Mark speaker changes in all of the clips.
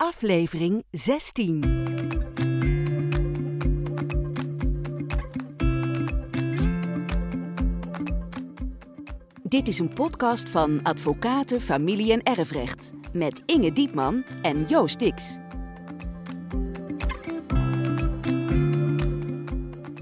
Speaker 1: aflevering 16. Dit is een podcast van Advocaten, Familie en Erfrecht met Inge Diepman en Joost Dix.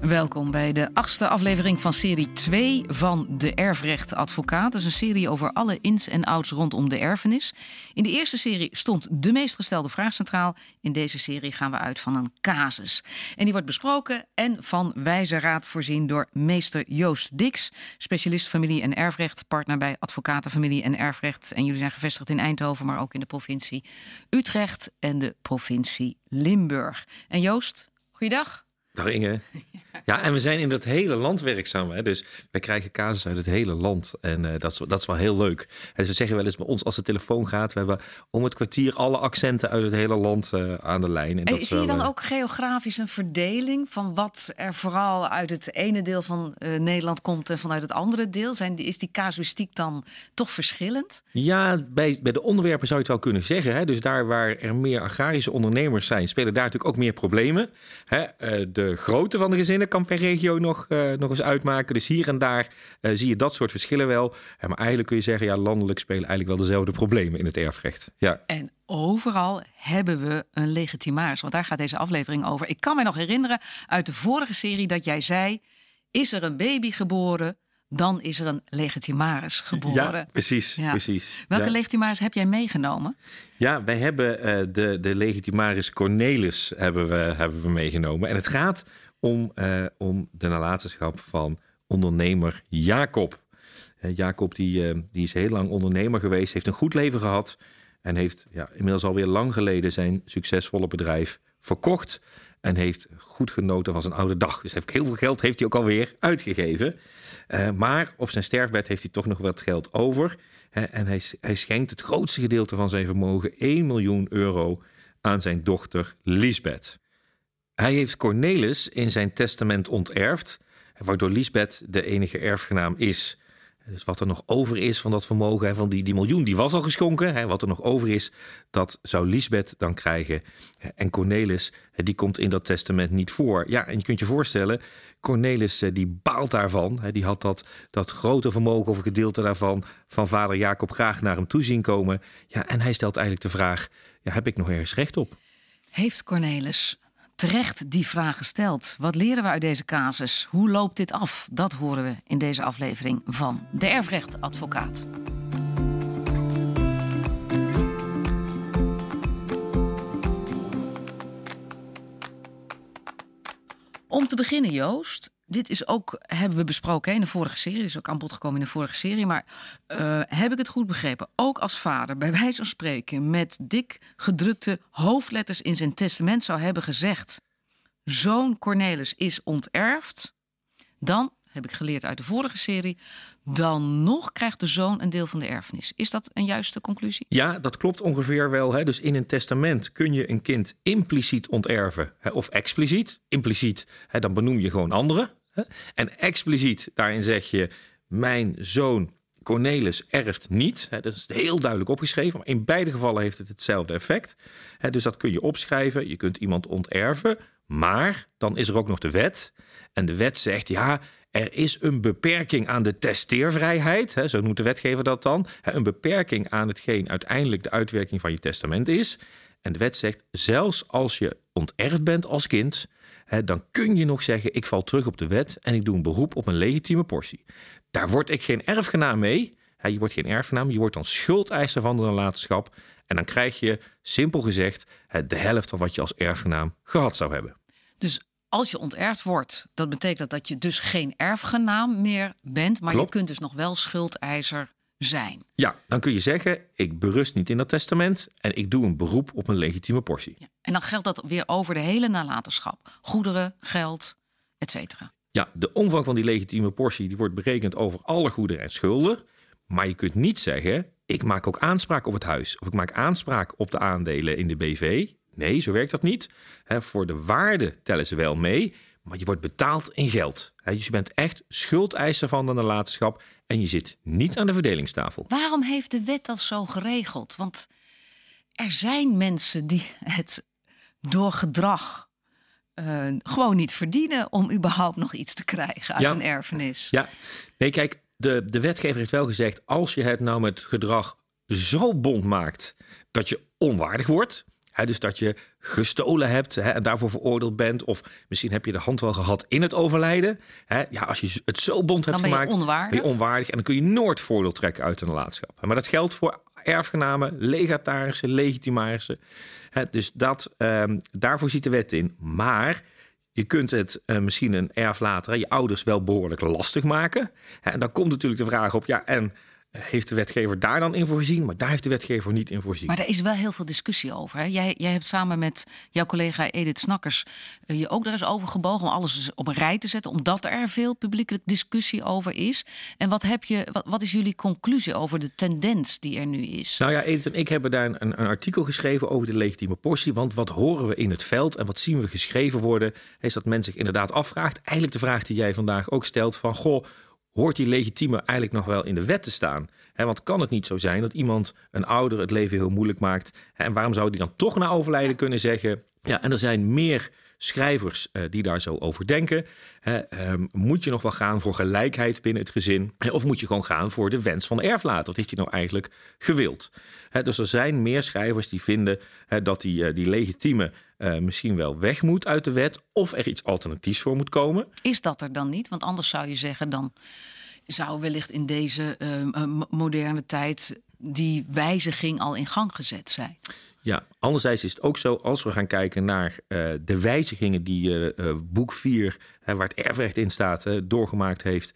Speaker 2: Welkom bij de achtste aflevering van serie 2 van De Erfrecht Advocaat. Dat is een serie over alle ins en outs rondom de erfenis. In de eerste serie stond de meest gestelde vraag centraal. In deze serie gaan we uit van een casus. En die wordt besproken en van wijze raad voorzien door meester Joost Dix, specialist familie- en erfrecht, partner bij Advocaten Familie en Erfrecht. En jullie zijn gevestigd in Eindhoven, maar ook in de provincie Utrecht en de provincie Limburg. En Joost, goeiedag.
Speaker 3: Dag Inge. Ja, en we zijn in dat hele land werkzaam. Hè? Dus wij krijgen casus uit het hele land. En uh, dat, is, dat is wel heel leuk. En we zeggen wel eens bij ons als de telefoon gaat... we hebben om het kwartier alle accenten uit het hele land uh, aan de lijn.
Speaker 2: En, en zie je dan uh, ook geografisch een verdeling... van wat er vooral uit het ene deel van Nederland komt... en vanuit het andere deel? Zijn, is die casuïstiek dan toch verschillend?
Speaker 3: Ja, bij, bij de onderwerpen zou je het wel kunnen zeggen. Hè? Dus daar waar er meer agrarische ondernemers zijn... spelen daar natuurlijk ook meer problemen. Hè? de grootte van de gezinnen kan per regio nog, uh, nog eens uitmaken. Dus hier en daar uh, zie je dat soort verschillen wel. Ja, maar eigenlijk kun je zeggen, ja, landelijk spelen eigenlijk wel dezelfde problemen in het erfrecht. Ja.
Speaker 2: En overal hebben we een legitimaris. Want daar gaat deze aflevering over. Ik kan me nog herinneren uit de vorige serie dat jij zei: is er een baby geboren? Dan is er een legitimaris geboren.
Speaker 3: Ja, precies. Ja. precies.
Speaker 2: Welke
Speaker 3: ja.
Speaker 2: legitimaris heb jij meegenomen?
Speaker 3: Ja, wij hebben uh, de, de legitimaris Cornelis hebben we, hebben we meegenomen. En het gaat om, uh, om de nalatenschap van ondernemer Jacob. Uh, Jacob die, uh, die is heel lang ondernemer geweest, heeft een goed leven gehad en heeft ja, inmiddels alweer lang geleden zijn succesvolle bedrijf verkocht en heeft goed genoten van zijn oude dag. Dus heeft heel veel geld heeft hij ook alweer uitgegeven. maar op zijn sterfbed heeft hij toch nog wat geld over. en hij, hij schenkt het grootste gedeelte van zijn vermogen, 1 miljoen euro, aan zijn dochter Lisbeth. Hij heeft Cornelis in zijn testament onterfd, waardoor Lisbeth de enige erfgenaam is. Dus wat er nog over is van dat vermogen, van die, die miljoen, die was al geschonken. Wat er nog over is, dat zou Lisbeth dan krijgen. En Cornelis, die komt in dat testament niet voor. Ja, en je kunt je voorstellen, Cornelis die baalt daarvan. Die had dat, dat grote vermogen of een gedeelte daarvan van vader Jacob graag naar hem toe zien komen. Ja, en hij stelt eigenlijk de vraag, ja, heb ik nog ergens recht op?
Speaker 2: Heeft Cornelis terecht die vraag gesteld. Wat leren we uit deze casus? Hoe loopt dit af? Dat horen we in deze aflevering van De Erfrechtadvocaat. Om te beginnen, Joost. Dit is ook, hebben we besproken in de vorige serie. is ook aan bod gekomen in de vorige serie. Maar uh, heb ik het goed begrepen? Ook als vader, bij wijze van spreken, met dik gedrukte hoofdletters in zijn testament zou hebben gezegd: Zoon Cornelis is onterfd. Dan, heb ik geleerd uit de vorige serie, dan nog krijgt de zoon een deel van de erfenis. Is dat een juiste conclusie?
Speaker 3: Ja, dat klopt ongeveer wel. Hè. Dus in een testament kun je een kind impliciet onterven hè, of expliciet. Impliciet, hè, dan benoem je gewoon anderen. En expliciet, daarin zeg je: Mijn zoon Cornelis erft niet. Dat is heel duidelijk opgeschreven. Maar in beide gevallen heeft het hetzelfde effect. Dus dat kun je opschrijven. Je kunt iemand onterven. Maar dan is er ook nog de wet. En de wet zegt: ja, er is een beperking aan de testeervrijheid, hè, zo noemt de wetgever dat dan. Een beperking aan hetgeen uiteindelijk de uitwerking van je testament is. En de wet zegt, zelfs als je onterfd bent als kind, dan kun je nog zeggen, ik val terug op de wet en ik doe een beroep op een legitieme portie. Daar word ik geen erfgenaam mee. Je wordt geen erfgenaam, je wordt dan schuldeiser van de nalatenschap. En dan krijg je, simpel gezegd, de helft van wat je als erfgenaam gehad zou hebben.
Speaker 2: Dus als je onterfd wordt, dat betekent dat je dus geen erfgenaam meer bent, maar
Speaker 3: Klopt.
Speaker 2: je kunt dus nog wel schuldeiser zijn.
Speaker 3: Ja, dan kun je zeggen: ik berust niet in dat testament en ik doe een beroep op een legitieme portie.
Speaker 2: Ja. En dan geldt dat weer over de hele nalatenschap: goederen, geld, et cetera.
Speaker 3: Ja, de omvang van die legitieme portie die wordt berekend over alle goederen en schulden. Maar je kunt niet zeggen: ik maak ook aanspraak op het huis of ik maak aanspraak op de aandelen in de BV. Nee, zo werkt dat niet. He, voor de waarde tellen ze wel mee, maar je wordt betaald in geld. He, dus je bent echt schuldeiser van de nalatenschap en je zit niet aan de verdelingstafel.
Speaker 2: Waarom heeft de wet dat zo geregeld? Want er zijn mensen die het door gedrag uh, gewoon niet verdienen om überhaupt nog iets te krijgen uit een erfenis.
Speaker 3: Ja, nee, kijk, de, de wetgever heeft wel gezegd: als je het nou met gedrag zo bond maakt dat je onwaardig wordt. Dus dat je gestolen hebt en daarvoor veroordeeld bent. Of misschien heb je de hand wel gehad in het overlijden. Ja, als je het zo bond hebt
Speaker 2: dan
Speaker 3: ben gemaakt,
Speaker 2: onwaardig.
Speaker 3: ben je onwaardig. En dan kun je nooit voordeel trekken uit een nalatenschap. Maar dat geldt voor erfgenamen, legatarissen, legitimarissen. dus dat, um, daarvoor ziet de wet in. Maar je kunt het uh, misschien een erflater, je ouders wel behoorlijk lastig maken. En dan komt natuurlijk de vraag op, ja, en heeft de wetgever daar dan in voorzien? Maar daar heeft de wetgever niet in voorzien.
Speaker 2: Maar er is wel heel veel discussie over. Hè? Jij, jij hebt samen met jouw collega Edith Snakkers uh, je ook daar eens over gebogen om alles op een rij te zetten, omdat er veel publieke discussie over is. En wat, heb je, wat, wat, is jullie conclusie over de tendens die er nu is?
Speaker 3: Nou ja, Edith en ik hebben daar een, een artikel geschreven over de legitieme portie. Want wat horen we in het veld en wat zien we geschreven worden, is dat men zich inderdaad afvraagt. Eigenlijk de vraag die jij vandaag ook stelt: van goh hoort die legitieme eigenlijk nog wel in de wet te staan? want kan het niet zo zijn dat iemand een ouder het leven heel moeilijk maakt? en waarom zou die dan toch na overlijden kunnen zeggen? Ja, en er zijn meer schrijvers uh, die daar zo over denken. Ehm, moet je nog wel gaan voor gelijkheid binnen het gezin? Of moet je gewoon gaan voor de wens van de erflater? Wat heeft hij nou eigenlijk gewild? dus er zijn meer schrijvers die vinden dat die, uh, die legitieme uh, misschien wel weg moet uit de wet. Of er iets alternatiefs voor moet komen.
Speaker 2: Is dat er dan niet? Want anders zou je zeggen dan zou wellicht in deze ehm, moderne tijd die wijziging al in gang gezet zijn.
Speaker 3: Ja, anderzijds is het ook zo, als we gaan kijken naar uh, de wijzigingen die uh, boek 4, waar het erfrecht in staat, doorgemaakt heeft.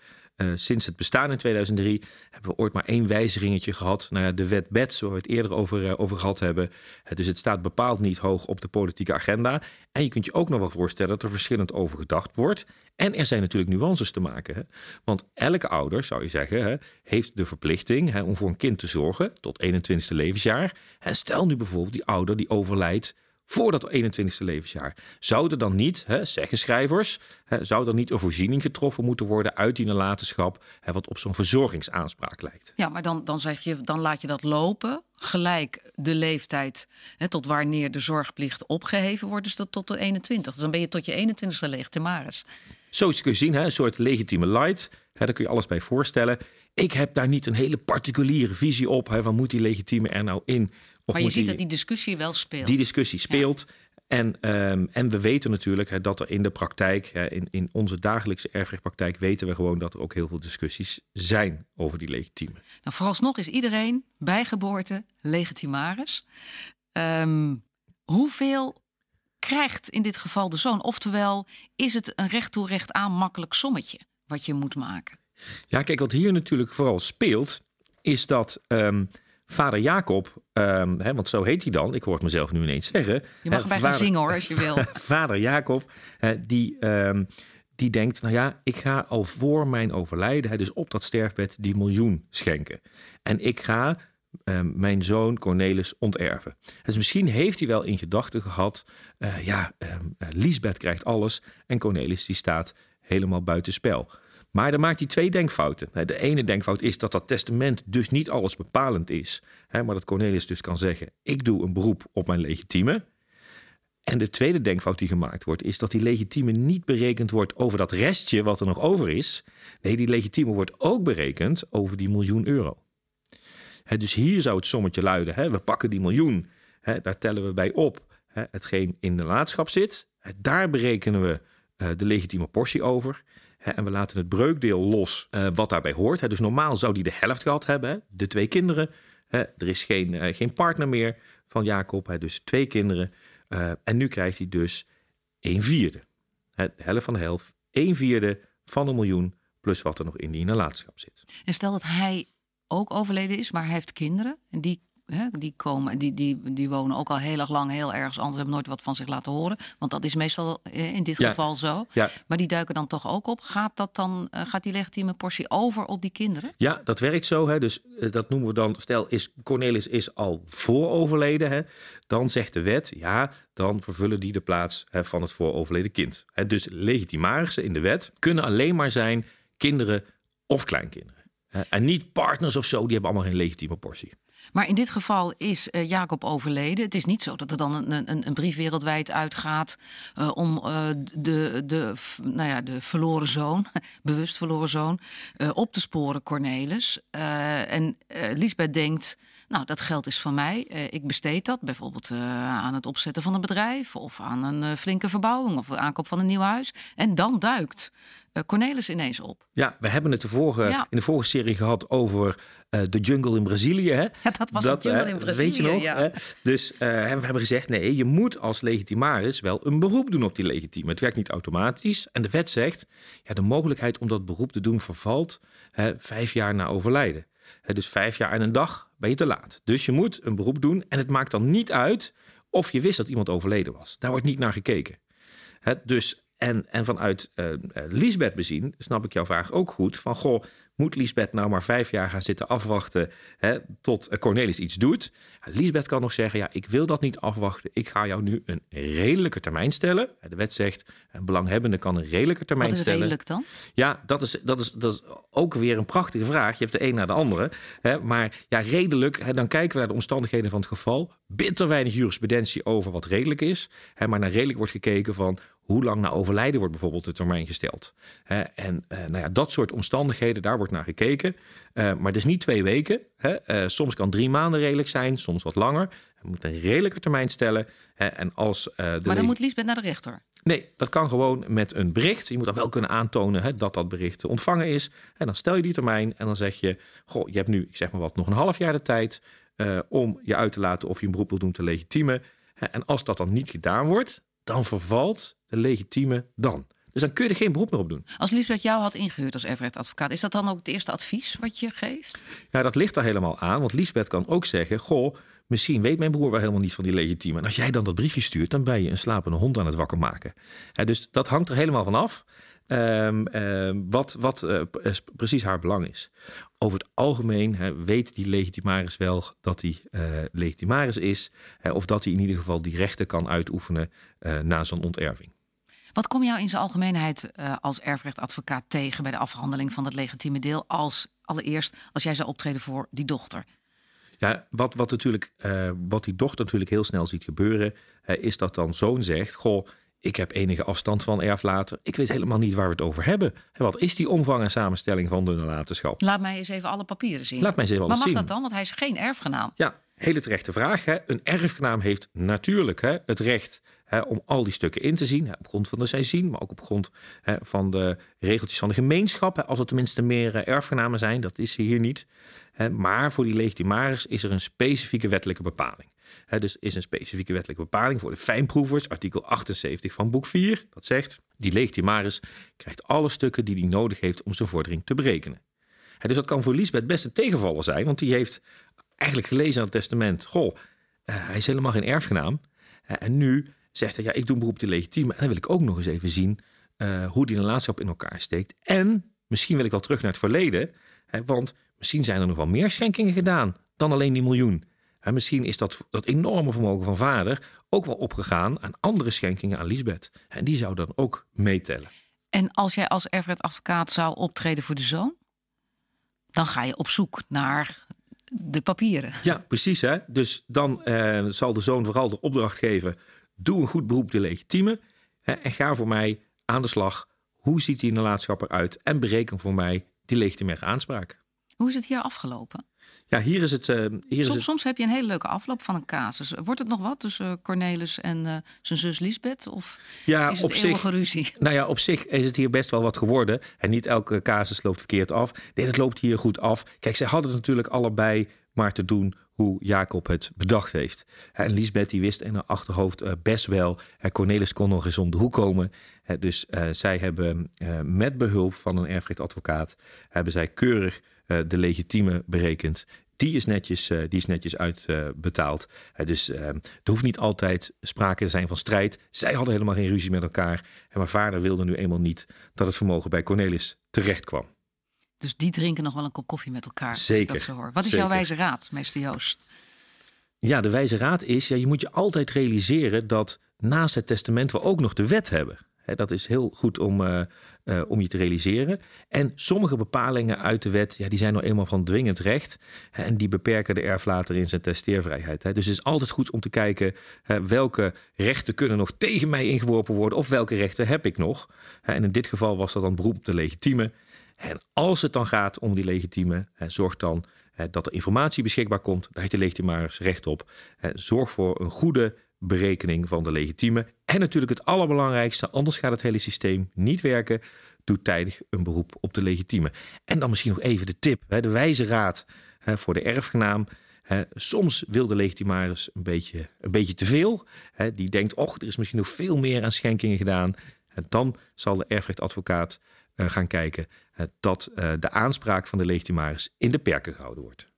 Speaker 3: Sinds het bestaan in 2003 hebben we ooit maar één wijzigingetje gehad. Nou ja, de wet BETS, waar we het eerder over, over gehad hebben. dus het staat bepaald niet hoog op de politieke agenda. En je kunt je ook nog wel voorstellen dat er verschillend over gedacht wordt. En er zijn natuurlijk nuances te maken. Hè? Want elke ouder, zou je zeggen, hè, heeft de verplichting hè, om voor een kind te zorgen tot 21ste levensjaar. En stel nu bijvoorbeeld die ouder die overlijdt voor dat 21ste levensjaar. Zou er dan niet, hè, zeggen schrijvers, hè, zou er niet een voorziening getroffen moeten worden uit die nalatenschap, hè, wat op zo'n verzorgingsaanspraak lijkt?
Speaker 2: Ja, maar dan, dan, zeg je, dan laat je dat lopen, gelijk de leeftijd hè, tot wanneer de zorgplicht opgeheven wordt, dus tot, tot de 21. Dus dan ben je tot je 21ste legitimaris.
Speaker 3: Zo kun je zien, hè, een soort legitieme light. Hè, daar kun je alles bij voorstellen. Ik heb daar niet een hele particuliere visie op. Hè, van moet die legitieme er nou in?
Speaker 2: Maar je ziet dat die discussie wel speelt.
Speaker 3: Die discussie speelt. En, um, en we weten natuurlijk hè, dat er in de praktijk, hè, in, in onze dagelijkse erfrechtpraktijk, weten we gewoon dat er ook heel veel discussies zijn over die legitieme.
Speaker 2: Nou, vooralsnog is iedereen bij geboorte legitimaris. Um, hoeveel krijgt in dit geval de zoon? Oftewel, is het een recht toe recht aan makkelijk sommetje wat je moet maken?
Speaker 3: Ja, kijk, wat hier natuurlijk vooral speelt, is dat um, vader Jacob, um, hè, want zo heet hij dan, ik hoor het mezelf nu ineens zeggen.
Speaker 2: Je mag erbij gaan zingen hoor, als je wil.
Speaker 3: vader Jacob, die, um, die denkt, nou ja, ik ga al voor mijn overlijden, hè, dus op dat sterfbed, die miljoen schenken. En ik ga Ehm, mijn zoon Cornelis onterven. Dus misschien heeft hij wel in gedachten gehad: uh, ja, um, Lisbeth krijgt alles en Cornelis die staat helemaal buitenspel. Maar dan maakt hij twee denkfouten. De ene denkfout is dat dat testament dus niet alles bepalend is, maar dat Cornelis dus kan zeggen: ik doe een beroep op mijn legitieme. En de tweede denkfout die gemaakt wordt, is dat die legitieme niet berekend wordt over dat restje wat er nog over is. Nee, die legitieme wordt ook berekend over die miljoen euro dus hier zou het sommetje luiden. we pakken die miljoen, daar tellen we bij op hetgeen in de laadschap zit. daar berekenen we uh, de legitieme portie over. En we laten het breukdeel los uh, wat daarbij hoort. dus normaal zou die de helft gehad hebben, de twee kinderen. er is geen, uh, geen partner meer van Jacob, dus twee kinderen. en nu krijgt hij dus een vierde. de helft van de helft, een vierde van een miljoen plus wat er nog in die nalatenschap zit.
Speaker 2: En stel dat hij ook overleden is, maar hij heeft kinderen. En die, hè, die, komen, die, die, die wonen ook al heel erg lang heel ergens anders, hebben nooit wat van zich laten horen. Want dat is meestal eh, in dit geval zo.
Speaker 3: Ja.
Speaker 2: Maar die duiken dan toch ook op. Gaat, dat dan, uh, gaat die legitieme portie over op die kinderen?
Speaker 3: Ja, dat werkt zo. Hè. Dus uh, dat noemen we dan, stel is Cornelis is al voor overleden. Hè. Dan zegt de wet, ja, dan vervullen die de plaats hè, van het vooroverleden kind. Hè. Dus legitimarissen in de wet kunnen alleen maar zijn kinderen of kleinkinderen. En niet partners of zo, die hebben allemaal geen legitieme portie.
Speaker 2: Maar in dit geval is uh, Jacob overleden. Het is niet zo dat er dan een, een, een brief wereldwijd uitgaat uh, om uh, de, de, nou ja, de verloren zoon, bewust verloren zoon, op te sporen, Cornelis. en Lisbeth denkt. Nou, dat geld is van mij. ik besteed dat bijvoorbeeld aan het opzetten van een bedrijf of aan een flinke verbouwing of aankoop van een nieuw huis. En dan duikt Cornelis ineens op.
Speaker 3: Ja, we hebben het de vorige, in de vorige serie gehad over de jungle in Brazilië. Hè?
Speaker 2: Ja, dat was dat, de jungle in Brazilië,
Speaker 3: weet je nog?
Speaker 2: Ja.
Speaker 3: Dus we hebben gezegd, nee, je moet als legitimaris wel een beroep doen op die legitime. Het werkt niet automatisch. En de wet zegt, ja, de mogelijkheid om dat beroep te doen vervalt hè, vijf jaar na overlijden. Dus vijf jaar en een dag ben je te laat. Dus je moet een beroep doen en het maakt dan niet uit of je wist dat iemand overleden was. Daar wordt niet naar gekeken. Dus en, en vanuit uh, Lisbeth bezien, snap ik jouw vraag ook goed. Van goh, moet Lisbeth nou maar vijf jaar gaan zitten afwachten hè, tot Cornelis iets doet? Ja, Lisbeth kan nog zeggen, ja, ik wil dat niet afwachten. Ik ga jou nu een redelijke termijn stellen. De wet zegt, een belanghebbende kan een redelijke termijn
Speaker 2: Wat is
Speaker 3: stellen.
Speaker 2: redelijk dan?
Speaker 3: Ja, dat is, dat, is, dat is ook weer een prachtige vraag. Je hebt de een naar de andere. Hè, maar ja, redelijk, hè, dan kijken we naar de omstandigheden van het geval. Bitter weinig jurisprudentie over wat redelijk is. Hè, maar naar redelijk wordt gekeken van hoe lang na overlijden wordt bijvoorbeeld de termijn gesteld. en eh, nou ja, dat soort omstandigheden, daar wordt naar gekeken. Uh, maar het is niet twee weken. Uh, soms kan drie maanden redelijk zijn, soms wat langer. Je moet een redelijke termijn stellen. en als, de
Speaker 2: maar dan moet Liesbeth naar de rechter?
Speaker 3: Nee, dat kan gewoon met een bericht. Je moet dan wel kunnen aantonen dat dat bericht ontvangen is. En dan stel je die termijn en dan zeg je... Goh, je hebt nu, ik zeg maar wat, nog een half jaar de tijd... om je uit te laten of je een beroep wil doen te legitimen. En als dat dan niet gedaan wordt, dan vervalt de legitieme dan. Dus dan kun je er geen beroep meer op doen.
Speaker 2: Als Liesbeth jou had ingehuurd als Everett-advocaat, is dat dan ook het eerste advies wat je geeft?
Speaker 3: Ja, dat ligt er helemaal aan. Want Liesbeth kan ook zeggen: Goh, misschien weet mijn broer wel helemaal niet van die legitieme. En als jij dan dat briefje stuurt, dan ben je een slapende hond aan het wakker maken. dus dat hangt er helemaal van af. Um, um, wat, wat uh, precies haar belang is. Over het algemeen he, weet die legitimaris wel dat hij uh, legitimaris is, he, of dat hij in ieder geval die rechten kan uitoefenen uh, na zo'n onterving.
Speaker 2: Wat kom jou in zijn algemeenheid als erfrechtadvocaat tegen bij de afhandeling van het legitieme deel? Als allereerst als jij zou optreden voor die dochter.
Speaker 3: Ja, wat, wat, natuurlijk, wat die dochter natuurlijk heel snel ziet gebeuren, is dat dan zoon zegt: Goh, ik heb enige afstand van erflater. Ik weet helemaal niet waar we het over hebben. Wat is die omvang en samenstelling van de nalatenschap?
Speaker 2: Laat mij eens even alle papieren zien.
Speaker 3: Laat mij eens even
Speaker 2: maar mag
Speaker 3: zien.
Speaker 2: dat dan? Want hij is geen erfgenaam.
Speaker 3: Ja, hele terechte vraag. Hè. Een erfgenaam heeft natuurlijk hè, het recht hè, om al die stukken in te zien. Op grond van de seizoen, maar ook op grond hè, van de regeltjes van de gemeenschap. Hè, als er tenminste meer uh, erfgenamen zijn, dat is hier niet. Hè, maar voor die legitimaris is er een specifieke wettelijke bepaling. Hè, dus is een specifieke wettelijke bepaling voor de fijnproevers, artikel 78 van boek 4. Dat zegt, die legitimaris krijgt alle stukken die hij nodig heeft om zijn vordering te berekenen. Hè, dus dat kan voor Liesbeth best een tegenvaller zijn, want die heeft eigenlijk gelezen aan het testament: Goh, uh, hij is helemaal geen erfgenaam. Uh, en nu zegt hij: Ja, ik doe een beroep te legitiem. En dan wil ik ook nog eens even zien uh, hoe die relatie in elkaar steekt. En misschien wil ik wel terug naar het verleden, want misschien zijn er nog wel meer schenkingen gedaan dan alleen die miljoen. En misschien is dat, dat enorme vermogen van vader ook wel opgegaan aan andere schenkingen aan Lisbeth. En die zou dan ook meetellen.
Speaker 2: En als jij als erfrechtadvocaat zou optreden voor de zoon, dan ga je op zoek naar de papieren.
Speaker 3: Ja, precies. Hè? Dus dan eh, zal de zoon vooral de opdracht geven: doe een goed beroep de legitieme hè, en ga voor mij aan de slag. Hoe ziet die nalatenschap eruit? En bereken voor mij die legitimaire aanspraak.
Speaker 2: Hoe is het hier afgelopen?
Speaker 3: Ja, hier is het. Uh, hier
Speaker 2: soms,
Speaker 3: is het...
Speaker 2: soms heb je een hele leuke afloop van een casus. Wordt het nog wat tussen Cornelis en uh, zijn zus Lisbeth? Of
Speaker 3: ja,
Speaker 2: is het
Speaker 3: op zich,
Speaker 2: ruzie?
Speaker 3: Nou ja, op zich is het hier best wel wat geworden. En niet elke casus loopt verkeerd af. Nee, dat loopt hier goed af. Kijk, ze hadden natuurlijk allebei maar te doen hoe Jacob het bedacht heeft. En Lisbeth die wist in haar achterhoofd best wel. Cornelis kon nog eens om de hoek komen. dus zij hebben met behulp van een erfrechtadvocaat... hebben zij keurig de legitieme berekend. Die is netjes, die is netjes uitbetaald. dus er hoeft niet altijd sprake te zijn van strijd. Zij hadden helemaal geen ruzie met elkaar. En mijn vader wilde nu eenmaal niet dat het vermogen bij Cornelis terecht kwam.
Speaker 2: Dus die drinken nog wel een kop koffie met elkaar.
Speaker 3: Zeker.
Speaker 2: dat zo hoor. Wat is
Speaker 3: Zeker.
Speaker 2: jouw wijze raad, meester Joost?
Speaker 3: Ja, de wijze raad is: ja, je moet je altijd realiseren dat naast het testament we ook nog de wet hebben. Dat is heel goed om, uh, eh, om je te realiseren. En sommige bepalingen uit de wet, ja, die zijn nou eenmaal van dwingend recht. En die beperken de erflater in zijn testeervrijheid. Hè. Dus het is altijd goed om te kijken welke rechten kunnen nog tegen mij ingeworpen worden. Of welke rechten heb ik nog. En in dit geval was dat dan beroep op de legitieme. En als het dan gaat om die legitieme, zorg dan dat er informatie beschikbaar komt. Daar heeft de legitimaris recht op. Zorg voor een goede berekening van de legitieme. En natuurlijk het allerbelangrijkste, anders gaat het hele systeem niet werken. Doe tijdig een beroep op de legitieme. En dan misschien nog even de tip, de wijze raad voor de erfgenaam. Soms wil de legitimaris een beetje, een beetje te veel. Die denkt, och, er is misschien nog veel meer aan schenkingen gedaan. En dan zal de erfrechtadvocaat eh, gaan kijken dat eh, de aanspraak van de legitimaris in de perken gehouden wordt.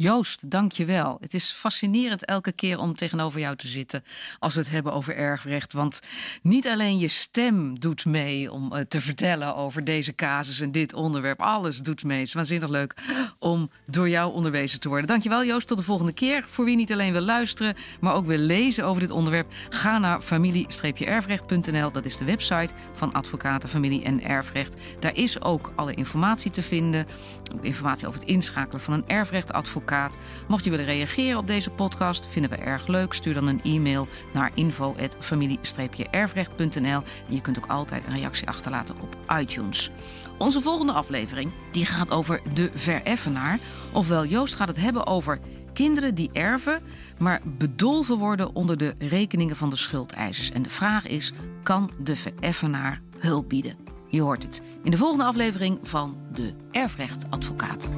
Speaker 2: Joost, dank je wel. Het is fascinerend elke keer om tegenover jou te zitten als we het hebben over erfrecht. Want niet alleen je stem doet mee om uh, te vertellen over deze casus en dit onderwerp. Alles doet mee. Het is waanzinnig leuk om door jou onderwezen te worden. Dankjewel Joost, tot de volgende keer. Voor wie niet alleen wil luisteren, maar ook wil lezen over dit onderwerp, ga naar familie-erfrecht.nl. Dat is de website van Advocaten Familie en Erfrecht. Daar is ook alle informatie te vinden. Informatie over het inschakelen van een erfrechtadvocaat Mocht je willen reageren op deze podcast, vinden we erg leuk. Stuur dan een e-mail naar info@familie-erfrecht.nl en je kunt ook altijd een reactie achterlaten op iTunes. Onze volgende aflevering die gaat over de vereffenaar. Ofwel, Joost gaat het hebben over kinderen die erven, maar bedolven worden onder de rekeningen van de schuldeisers. En de vraag is: kan de vereffenaar hulp bieden? Je hoort het in de volgende aflevering van de Erfrechtadvocaat.